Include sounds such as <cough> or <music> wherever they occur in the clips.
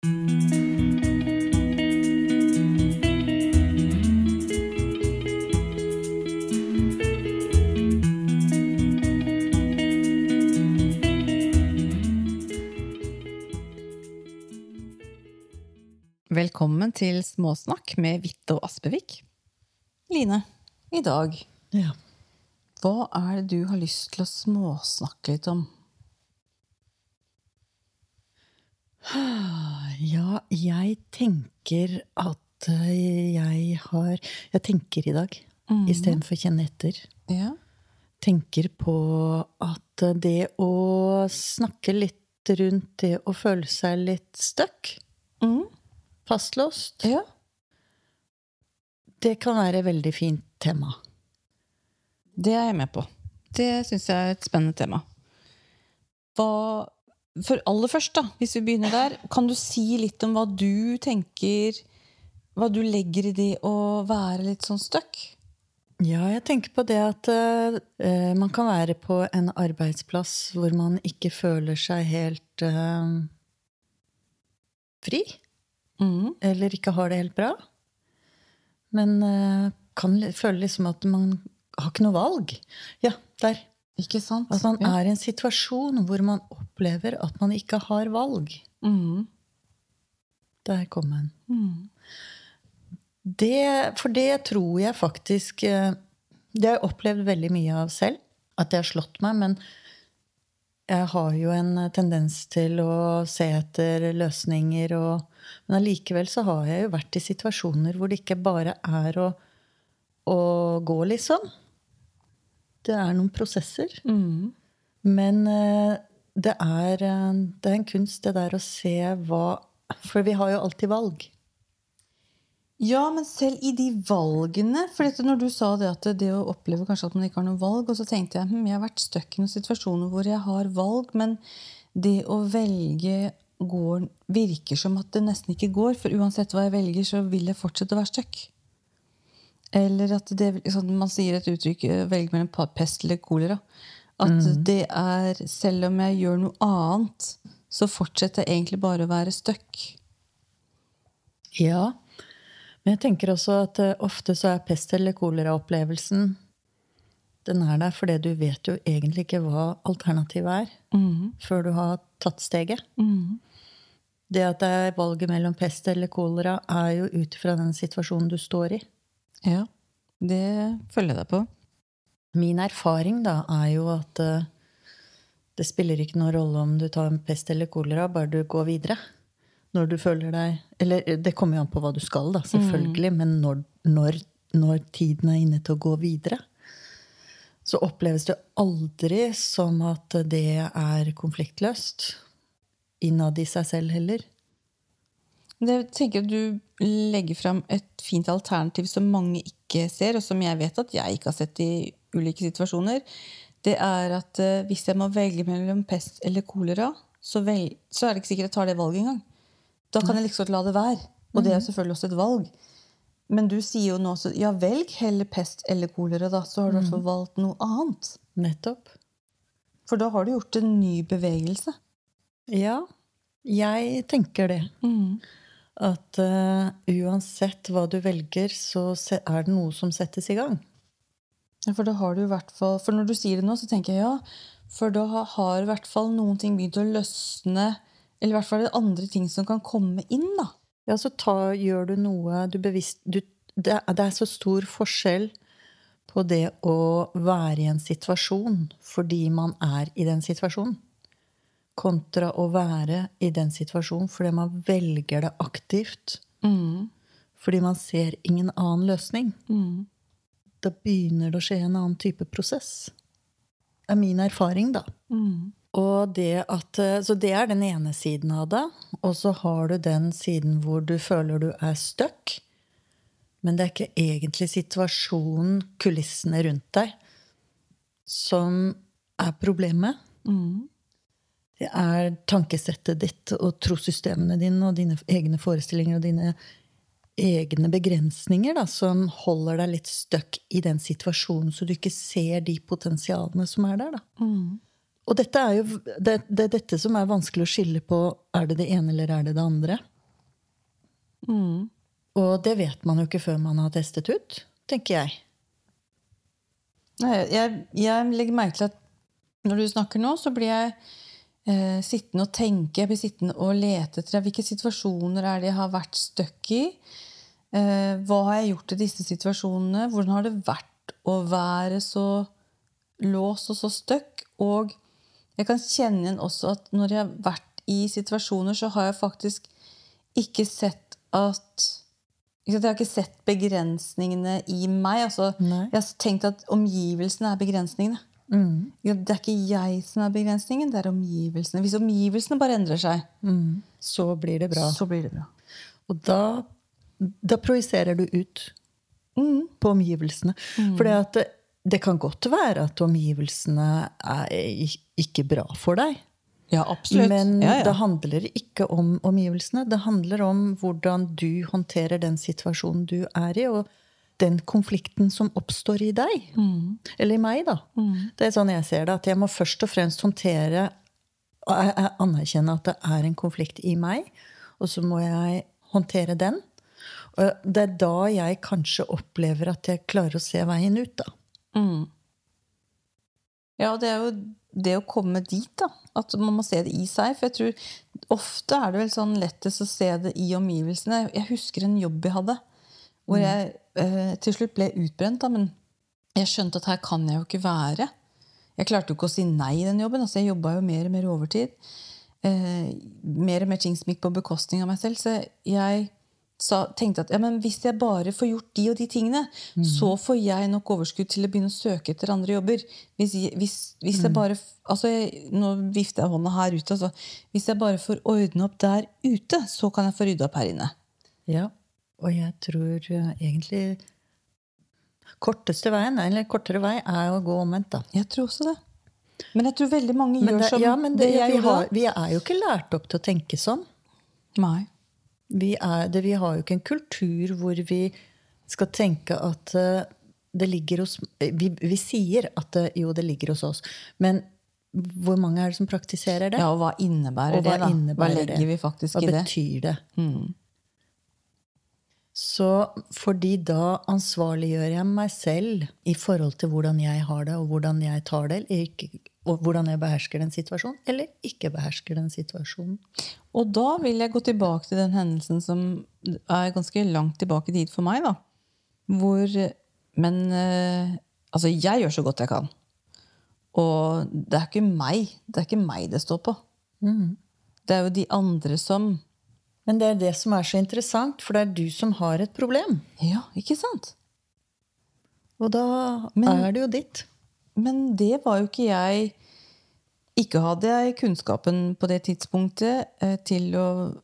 Velkommen til Småsnakk med Vitte og Aspevik. Line, i dag, Ja. hva er det du har lyst til å småsnakke litt om? <sighs> ja, jeg tenker at eh, jeg har Jeg tenker i dag istedenfor å kjenne etter. Ja. Tenker på at det å snakke litt rundt det å føle seg litt stuck, Mm. fastlåst, ja. det kan være et veldig fint tema. Det er jeg med på. Det syns jeg er et spennende tema. Hva For aller først, da, hvis vi begynner der, kan du si litt om hva du tenker Hva du legger i det å være litt sånn stuck? Ja, jeg tenker på det at uh, man kan være på en arbeidsplass hvor man ikke føler seg helt uh, fri. Mm. eller ikke har det helt bra. Men uh, kan føle liksom at man har ikke noe valg. Ja, der. Ikke sant? At man ja. er i en situasjon hvor man opplever at man ikke har valg. Mm. Der kom den. Mm. Det, for det tror jeg faktisk eh, Det har jeg opplevd veldig mye av selv. At det har slått meg. Men jeg har jo en tendens til å se etter løsninger. Og, men allikevel så har jeg jo vært i situasjoner hvor det ikke bare er å, å gå, liksom. Det er noen prosesser. Mm. Men eh, det er, eh, det er en kunst, det der å se hva For vi har jo alltid valg. Ja, men selv i de valgene For dette, når du sa det at det å oppleve kanskje at man ikke har noe valg, og så tenkte jeg hm, jeg har vært stuck i noen situasjoner hvor jeg har valg, men det å velge går, virker som at det nesten ikke går. For uansett hva jeg velger, så vil jeg fortsette å være stuck. Eller at det, sånn, man sier et uttrykk eh, 'velg mellom pest eller kolera'. At det er Selv om jeg gjør noe annet, så fortsetter jeg egentlig bare å være stuck. Ja, men jeg tenker også at eh, ofte så er pest- eller kolera-opplevelsen Den er der fordi du vet jo egentlig ikke hva alternativet er før du har tatt steget. Det at det er valget mellom pest eller kolera, er jo ut fra den situasjonen du står i. Ja, det følger jeg deg på. Min erfaring da er jo at eh, det spiller ikke noen rolle om du tar en pest eller kolera, bare du går videre. Når du føler deg Eller eh, det kommer jo an på hva du skal, da, selvfølgelig, men når, når, når tiden er inne til å gå videre, så oppleves det aldri som at det er konfliktløst. Innad i seg selv heller. Jeg tenker at Du legger fram et fint alternativ som mange ikke ser, og som jeg vet at jeg ikke har sett i ulike situasjoner. Det er at eh, hvis jeg må velge mellom pest eller kolera, så, vel, så er det ikke sikkert jeg tar det valget engang. Da kan jeg liksom la det være. Og det er selvfølgelig også et valg. Men du sier jo nå også ja, velg heller pest eller kolera, da. Så har du i hvert fall valgt noe annet. Nettopp. For da har du gjort en ny bevegelse. Ja, jeg tenker det. At uh, uansett hva du velger, så er det noe som settes i gang. Ja, for da har du i hvert fall For når du sier det nå, så tenker jeg ja. For da har i hvert fall noen ting begynt å løsne. Eller i hvert fall andre ting som kan komme inn, da. Ja, så ta, gjør du noe du bevisst du, det, det er så stor forskjell på det å være i en situasjon fordi man er i den situasjonen, kontra å være i den situasjonen fordi man velger det aktivt. Fordi man ser ingen annen løsning. Da begynner det å skje en annen type prosess. Det er min erfaring, da. Og det at, eh, så det er den ene siden av det. Og så har du den siden hvor du føler du er stuck. Men det er ikke egentlig situasjonen, kulissene rundt deg, som er problemet. Det er tankesettet ditt og trossystemene dine og dine egne forestillinger og dine egne begrensninger da, som holder deg litt stuck i den situasjonen, så du ikke ser de potensialene som er der. da. Og dette er jo det, det er dette som er vanskelig å skille på. Er det det ene, eller er det det andre? Og det vet man jo ikke før man har testet ut, tenker jeg. Nei, Jeg, jeg legger merke til at når du snakker nå, så blir jeg eh, sittende og tenke. Jeg blir sittende og lete etter hvilke situasjoner er det jeg har vært stuck i. Eh, hva har jeg gjort i disse situasjonene? Hvordan har det vært å være så låst og så stuck? Og jeg kan kjenne igjen også at når jeg har vært i situasjoner, så har jeg faktisk ikke sett at Jeg har ikke sett begrensningene i meg. Altså, jeg har tenkt at omgivelsene er begrensningene. Ja, Det er ikke jeg som er begrensningen, det er omgivelsene. Hvis omgivelsene bare endrer seg, Så blir det bra. så blir det bra. Og da, da projiserer du ut på omgivelsene. For det, det, det kan godt være at omgivelsene er ikke bra for deg. Ja. Men ja, ja. det handler ikke om omgivelsene. Det handler om hvordan du håndterer den situasjonen du er i, og den konflikten som oppstår i deg. Eller i meg, da. Det er sånn jeg ser det. At jeg må først og fremst håndtere og anerkjenne at det er en konflikt i meg, og så må jeg håndtere den. Og det er da jeg kanskje opplever at jeg klarer å se veien ut, da. Ja, det er jo det å komme dit, da. At man må se det i seg. For jeg tror ofte er det vel sånn lettest å se det i omgivelsene. Jeg husker en jobb jeg hadde, hvor jeg eh, til slutt ble utbrent. Da, men jeg skjønte at her kan jeg jo ikke være. Jeg klarte jo ikke å si nei i den jobben. altså Jeg jobba jo mer og mer overtid. Eh, mer og mer ting som gikk på bekostning av meg selv. Så jeg sa, tenkte at ja, men hvis jeg bare får gjort de og de tingene, så får jeg nok overskudd til å begynne å søke etter andre jobber. Hvis, hvis, hvis jeg bare altså jeg, Nå vifter jeg hånda her ute. Altså. Hvis jeg bare får ordne opp der ute, så kan jeg få rydda opp her inne. Ja, og jeg tror eh, egentlig korteste veien, eller kortere vei, er å gå omvendt, da. Jeg tror også det. Men jeg tror veldig mange Men gjør det, som ja, men det, jeg vi, har, vi er jo ikke lært opp til å tenke sånn. Nei. Vi, er, det, vi har jo ikke en kultur hvor vi skal tenke at eh, det ligger hos vi, vi sier at det, jo, det ligger hos oss. Men hvor mange er det som praktiserer det? Ja, og hva innebærer Og hva det? da? innebærer hva legger det? vi faktisk Hva i det? Hva betyr det? Så fordi da ansvarliggjør jeg meg selv i forhold til hvordan jeg har det, og hvordan jeg tar det, og hvordan jeg behersker den situasjonen, eller ikke behersker den situasjonen. Og da vil jeg gå tilbake til den hendelsen som er ganske langt tilbake i tid for meg. da. Hvor Men eh, altså, jeg gjør så godt jeg kan. Og det er ikke meg det er ikke meg det står på. Det er jo de andre som Men det er det som er så interessant, for det er du som har et problem. Ja, ikke sant? Og da Men- er det jo ditt. Men det var jo ikke jeg Ikke hadde jeg kunnskapen på det tidspunktet eh, til å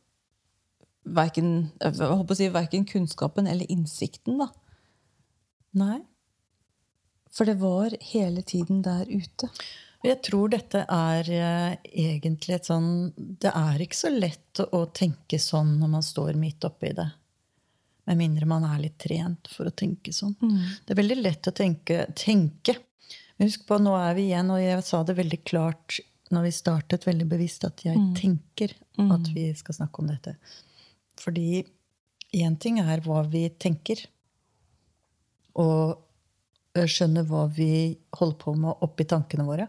verken, jeg håper å si, verken kunnskapen eller innsikten, da. Nei. For det var hele tiden der ute. Jeg tror dette er eh, egentlig et sånn Det er ikke så lett å, tenke sånn når man står midt oppi det. Med mindre man er litt trent for å tenke sånn. Det er veldig lett å tenke. tenke. Men husk på, nå er vi igjen, og jeg sa det veldig klart når vi startet, veldig bevisst, at jeg tenker at vi skal snakke om dette. Fordi én ting er hva vi tenker, og skjønner hva vi holder på med oppi tankene våre.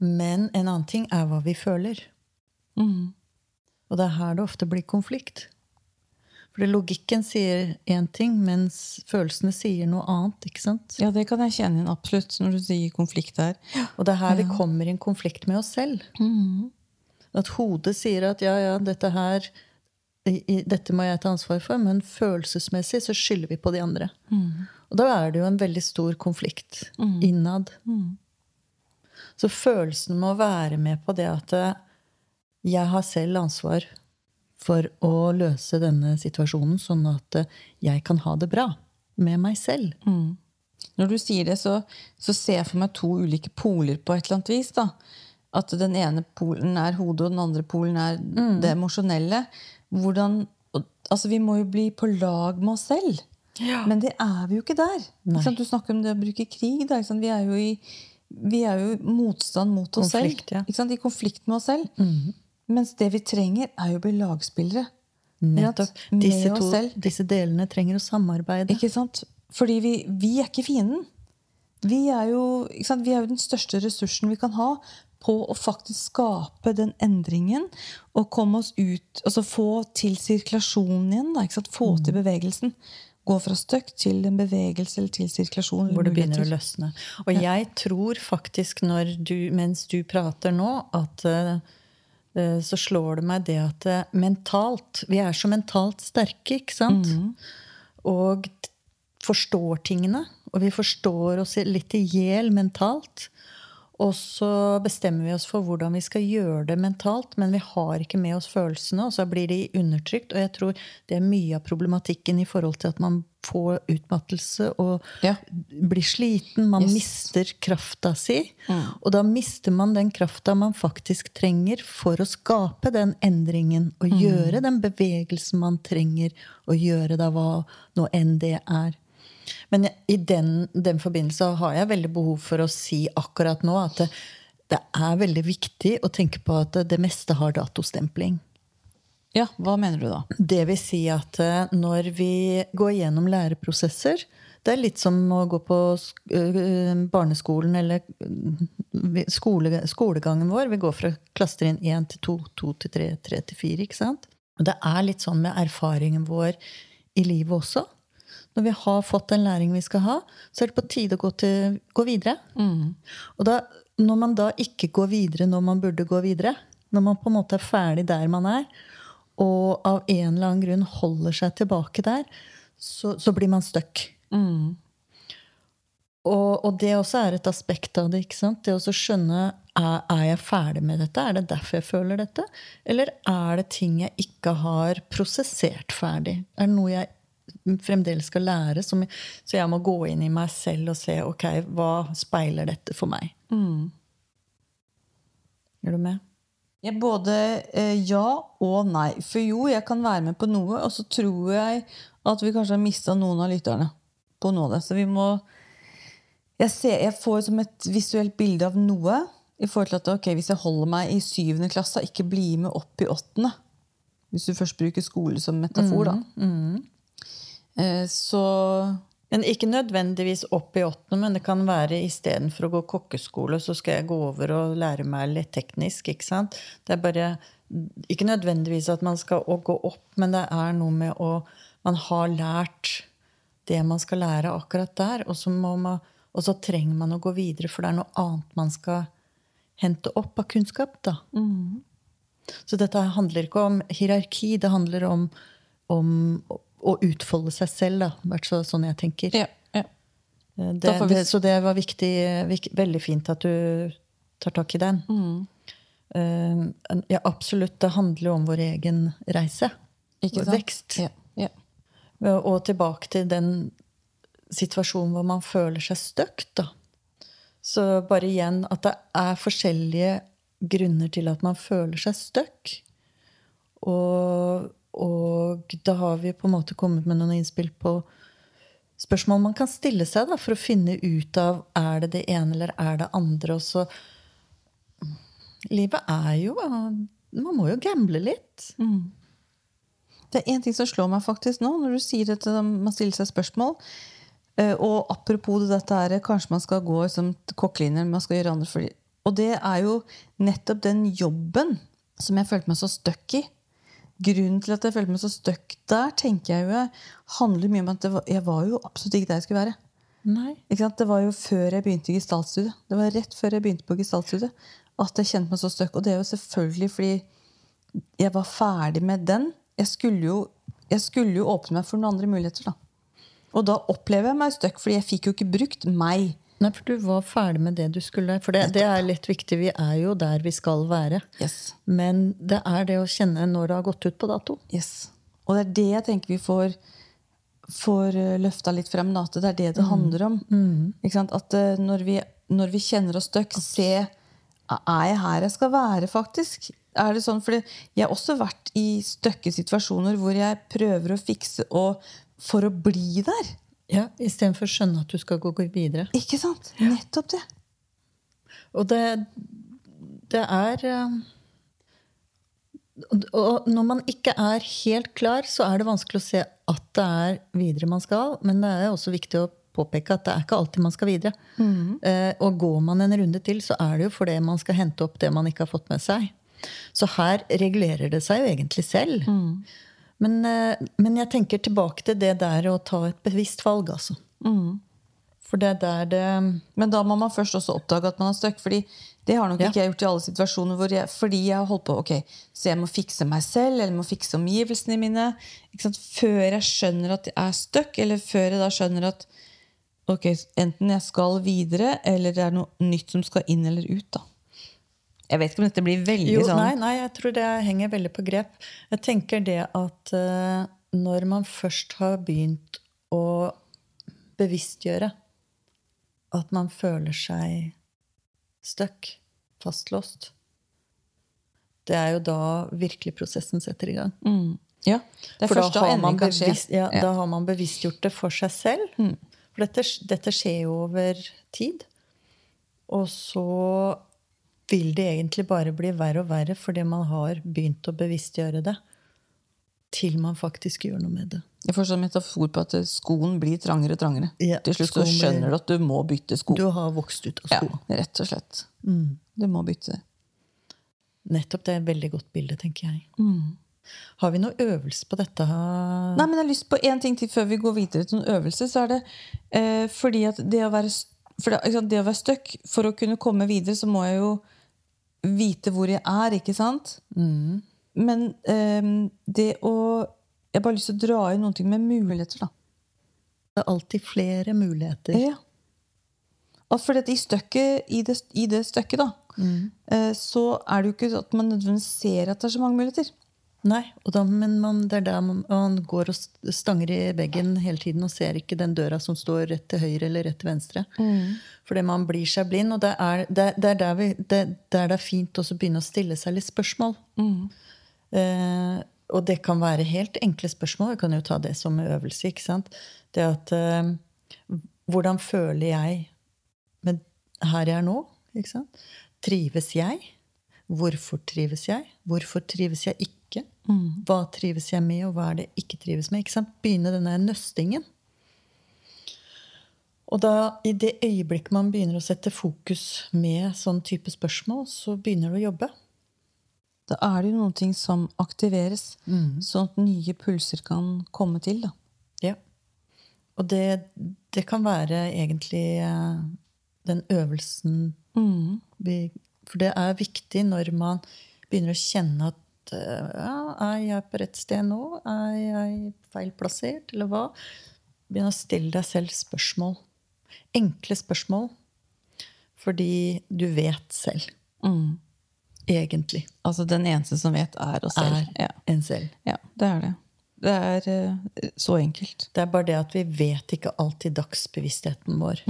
Men en annen ting er hva vi føler. Og det er her det ofte blir konflikt. For logikken sier én ting, mens følelsene sier noe annet. ikke sant? Ja, det kan jeg kjenne inn absolutt når du sier konflikt her. Og det er her vi kommer i en konflikt med oss selv. At hodet sier at ja, ja, dette her dette må jeg ta ansvar for, men følelsesmessig så skylder vi på de andre. Og da er det jo en veldig stor konflikt innad. Så følelsen med å være med på det at eh, jeg har selv ansvar for å løse denne situasjonen, sånn at eh, jeg kan ha det bra med meg selv. Når du sier det, så, så ser jeg for meg to ulike poler på et eller annet vis. da. At den ene polen er hodet, og den andre polen er det emosjonelle. Hvordan, altså Vi må jo bli på lag med oss selv. Men det er vi jo ikke der. Ikke? Du snakker om det å bruke krig. Vi er jo i vi er jo motstand mot oss Konflikt, selv. ja. Ikke sant? I konflikt med oss selv. Mens det vi trenger, er jo å bli lagspillere. Nettopp. Disse, to, disse delene trenger å samarbeide. Ikke sant? Fordi vi, vi er ikke fienden. Vi er, jo, ikke sant? vi er jo den største ressursen vi kan ha på å faktisk skape den endringen og komme oss ut Altså få til sirkulasjonen igjen. Da? Få Mm. til bevegelsen. Gå fra støkk til en bevegelse eller til sirkulasjon. Hvor det begynner å løsne. Og jeg tror faktisk, du, mens du prater nå, at eh, eh, så slår det meg det at eh, mentalt Vi er så mentalt sterke, ikke sant? Og forstår tingene. Og vi forstår oss litt i hjel mentalt. Og så bestemmer vi oss for hvordan vi skal gjøre det mentalt, men vi har ikke med oss følelsene, og så blir de undertrykt. Og jeg tror det er mye av problematikken i forhold til at man får utmattelse og Ja. blir sliten. Man Yes. mister krafta si. Og da mister man den krafta man faktisk trenger for å skape den endringen og gjøre den bevegelsen man trenger å gjøre, da hva nå enn det er. Men i den, den forbindelse har jeg veldig behov for å si akkurat nå at det, det er veldig viktig å tenke på at det, meste har datostempling. Ja, hva mener du da? Det vil si at eh, når vi går gjennom læreprosesser Det er litt som å gå på øh, barneskolen eller øh, skole, skolegangen vår. Vi går fra klassetrinn 1 til 2, 2 til 3, 3 til 4. Ikke sant? Det er litt sånn med erfaringen vår i livet også. Når vi har fått den læringen vi skal ha, så er det på tide å gå, til, gå videre. Og da, når man da ikke går videre når man burde gå videre, når man på en måte er ferdig der man er, og av en eller annen grunn holder seg tilbake der, så, så blir man stuck. Og, og det også er et aspekt av det. ikke sant? Det å skjønne er, er jeg ferdig med dette? Er det derfor jeg føler dette? Eller er det ting jeg ikke har prosessert ferdig? Er det noe jeg fremdeles skal lære? Så jeg må gå inn i meg selv og se ok, hva speiler dette for meg? Mm. Er du med? Ja, både eh, ja og nei. For jo, jeg kan være med på noe, og så tror jeg at vi kanskje har mista noen av lytterne på noe av det. Så vi må jeg, ser, jeg får som et visuelt bilde av noe i forhold til at okay, hvis jeg holder meg i syvende klasse, ikke bli med opp i åttende. Hvis du først bruker skole som metafor, da. Eh, så Men ikke nødvendigvis opp i åttende, men det kan være istedenfor å gå kokkeskole, så skal jeg gå over og lære meg litt teknisk. ikke sant? Det er bare Ikke nødvendigvis at man skal gå opp, men det er noe med å Man har lært det man skal lære akkurat der, og så, man, og så trenger man å gå videre, for det er noe annet man skal hente opp av kunnskap. da. Så dette handler ikke om hierarki, det handler om, om å- utfolde seg selv, da. Hvert fall sånn jeg tenker. ja, ja. Det, vi- det, så det var viktig, viktig, veldig fint at du tar tak i den. Mm. Uh, ja, absolutt. Det handler jo om vår egen reise. Ikke sant? vekst. Ja, ja. Og tilbake til den situasjonen hvor man føler seg støkt, da. Så bare igjen at det er forskjellige grunner til at man føler seg støkk. Og, og da har vi på en måte kommet med noen innspill på spørsmål man kan stille seg da, for å finne ut av er det det ene eller er det andre. Og så Livet er jo Man må jo gamble litt. Det er én ting som slår meg faktisk nå, når du sier at man stiller seg spørsmål. Eh, Og apropos det dette her, kanskje man skal gå som kokkelinjer, man skal gjøre andre for Og det er jo nettopp den jobben som jeg følte meg så stuck i. Grunnen til at jeg følte meg så stuck der, tenker jeg jo handler mye om at var, jeg var jo absolutt ikke der jeg skulle være. Nei. Det var jo før jeg begynte i gestaltstudiet. Det var rett før jeg begynte på gestaltstudiet at jeg kjente meg så stuck. Og det er jo selvfølgelig fordi jeg var ferdig med den. Jeg skulle jo, jeg skulle jo åpne meg for noen andre muligheter. da. Og da opplever jeg meg stuck, fordi jeg fikk jo ikke brukt meg. Nei, for du var ferdig med det du skulle. For det, det er litt viktig. Vi er jo der vi skal være. Yes. Men det er det å kjenne når det har gått ut på dato. Yes. Og det er det jeg tenker vi får, får eh, løfta litt frem. Da, at det er det det handler om. Ikke sant? At eh, når vi, når vi kjenner oss stuck, se Er jeg her jeg skal være, faktisk? Er det sånn? for jeg har også vært i støkke situasjoner hvor jeg prøver å fikse og, for å bli der. Ja, Istedenfor å skjønne at du skal gå videre. Ikke sant? Nettopp det. Og det, det er eh, og- når man ikke er helt klar, så er det vanskelig å se at det er videre man skal. Men det er også viktig å påpeke at det er ikke alltid man skal videre. Eh, og går man en runde til, så er det jo fordi man skal hente opp det man ikke har fått med seg. Så her regulerer det seg jo egentlig selv. Men, eh, men jeg tenker tilbake til det der å ta et bevisst valg, altså. For det er der det Men da må man først også oppdage at man er stuck. Fordi det har nok Ja. ikke jeg gjort i alle situasjoner hvor jeg, fordi jeg har holdt på ok, Så jeg må fikse meg selv eller må fikse omgivelsene mine. Før jeg skjønner at jeg er stuck, eller før jeg da skjønner at ok, enten jeg skal videre, eller det er noe nytt som skal inn eller ut. da. Jeg vet ikke om dette blir veldig Jo, sånn nei, nei, jeg tror det henger veldig på grep. Jeg tenker det at uh, når man først har begynt å bevisstgjøre at man føler seg stuck, fastlåst Det er jo da virkelig prosessen setter i gang. mm. Ja, Det For da har, bevisst, ja, Ja. da har man bevisstgjort det for seg selv. For dette, dette skjer jo over tid. Og så vil det egentlig bare bli verre og verre fordi man har begynt å bevisstgjøre det. Til man faktisk gjør noe med det. Jeg får sånn metafor på at skoen blir trangere og trangere. Ja, Til slutt så skjønner du at du må bytte sko. Du har vokst ut av Ja, rett og slett. Mm. Du må bytte. Nettopp det er et veldig godt bilde, tenker jeg. Mm. Har vi noe øvelse på dette? Nei, men jeg har lyst på én ting til før vi går videre til noen øvelse. Så er det eh, fordi at det å være for det, det å være stuck For å kunne komme videre, så må jeg jo vite hvor jeg er, ikke sant? Mm. Men um, det å Jeg har bare lyst til å dra inn noen ting med muligheter, da. Det er alltid flere muligheter. Ja. Og for i, støkket, i, det, I det støkket, da, eh, så er det jo ikke at man nødvendigvis ser at det er så mange muligheter. Nei, og da, men man, det er der man, man går og stanger i veggen hele tiden og ser ikke den døra som står rett til høyre eller rett til venstre. Fordi man blir seg blind. Og det er, det, det er der, vi, det, der det er fint å begynne å stille seg litt spørsmål. Eh, og det kan være helt enkle spørsmål. Jeg kan jo ta det som øvelse. ikke sant? Det at eh, Hvordan føler jeg med her jeg er nå? Ikke sant? Trives jeg? Hvorfor trives jeg? Hvorfor trives jeg ikke? Hva trives jeg med, og hva er det jeg ikke trives med? Ikke sant? Begynne denne nøstingen. Og da, i det øyeblikket man begynner å sette fokus med sånn type spørsmål, så begynner det å jobbe. Da er det jo noen ting som aktiveres, sånn at nye pulser kan komme til. da. Ja. Og det, det kan være egentlig eh, den øvelsen vi For det er viktig når man begynner å kjenne at eh, ja, Er jeg på rett sted nå? Er jeg feilplassert, eller hva? Begynn å stille deg selv spørsmål. Enkle spørsmål. Fordi du vet selv. Egentlig. Altså Den eneste som vet, er oss selv. Er Ja, en selv. ja det er det. Det er uh, så enkelt. Det er bare det at vi vet ikke alltid dagsbevisstheten vår.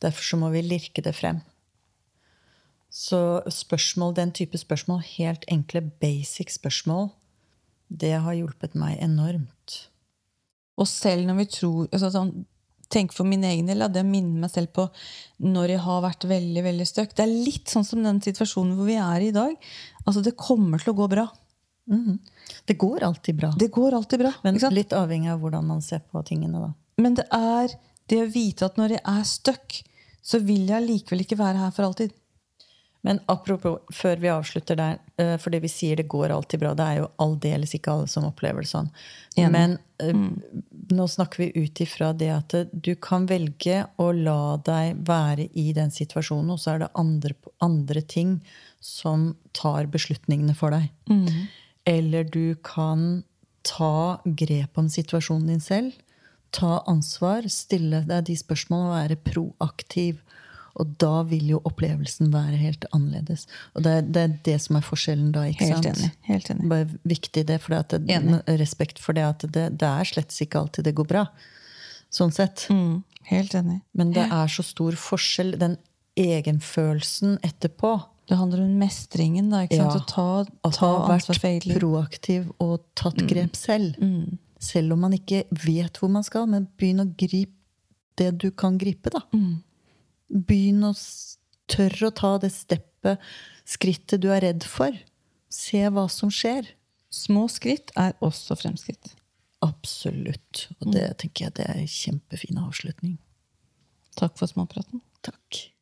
Derfor så må vi lirke det frem. Så spørsmål, den type spørsmål, helt enkle basic spørsmål, det har hjulpet meg enormt. Og selv når vi tror altså sånn, Tenk for min egen del, det å minne meg selv på når jeg har vært veldig veldig støkk. Det er litt sånn som den situasjonen hvor vi er i dag. Altså, Det kommer til å gå bra. Det går alltid bra. Det går alltid bra. Men litt avhengig av hvordan man ser på tingene, da. Men det er det å vite at når jeg er stuck, så vil jeg likevel ikke være her for alltid. Men apropos, før vi avslutter der, eh, for det vi sier det går alltid bra, det er jo aldeles ikke alle som opplever det sånn. Enig. Men mm. nå snakker vi ut ifra det at eh, du kan velge å la deg være i den situasjonen, og så er det andre, andre ting som tar beslutningene for deg. Eller du kan ta grep om situasjonen din selv. Ta ansvar, stille deg de spørsmålene og være proaktiv. Og da vil jo opplevelsen være helt annerledes. Og det er det, er det som er forskjellen da. ikke Helt sant? enig. Helt enig. Bare viktig det, for det, Enig. respekt for det at det, det er slett ikke alltid det går bra. Sånn sett. Mm, helt enig. Men det er så stor forskjell. Den egenfølelsen etterpå. Det handler om mestringen, da. ikke sant? Ja. Å ta, ta ansvar for eget vært proaktiv og tatt grep selv. Selv om man ikke vet hvor man skal. Men begynn å gripe det du kan gripe, da. Begynn å tørre å ta det steppet, skrittet du er redd for. Se hva som skjer. Små skritt er også fremskritt. Absolutt. Og det tenker jeg det er en kjempefin avslutning. Takk for småpraten. Takk.